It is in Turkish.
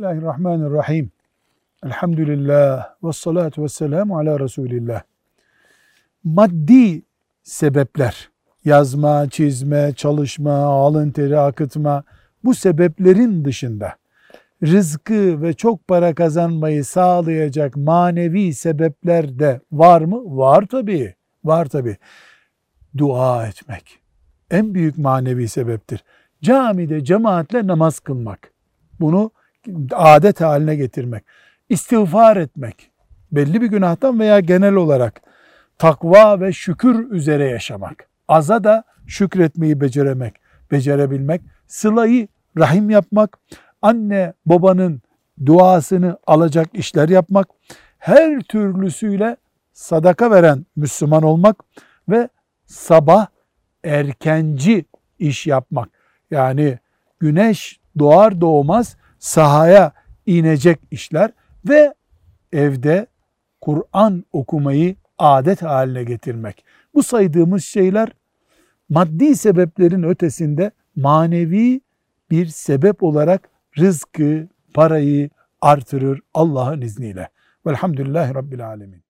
Bismillahirrahmanirrahim. Elhamdülillah ve salatu ve selamu ala Resulillah. Maddi sebepler, yazma, çizme, çalışma, alın teri akıtma, bu sebeplerin dışında rızkı ve çok para kazanmayı sağlayacak manevi sebepler de var mı? Var tabii. Var tabii. Dua etmek en büyük manevi sebeptir. Camide cemaatle namaz kılmak. Bunu adet haline getirmek. İstiğfar etmek. Belli bir günahtan veya genel olarak takva ve şükür üzere yaşamak. Aza da şükretmeyi beceremek, becerebilmek. Sılayı rahim yapmak. Anne babanın duasını alacak işler yapmak. Her türlüsüyle sadaka veren Müslüman olmak ve sabah erkenci iş yapmak. Yani güneş doğar doğmaz sahaya inecek işler ve evde Kur'an okumayı adet haline getirmek. Bu saydığımız şeyler maddi sebeplerin ötesinde manevi bir sebep olarak rızkı, parayı artırır Allah'ın izniyle. Velhamdülillahi Rabbil Alemin.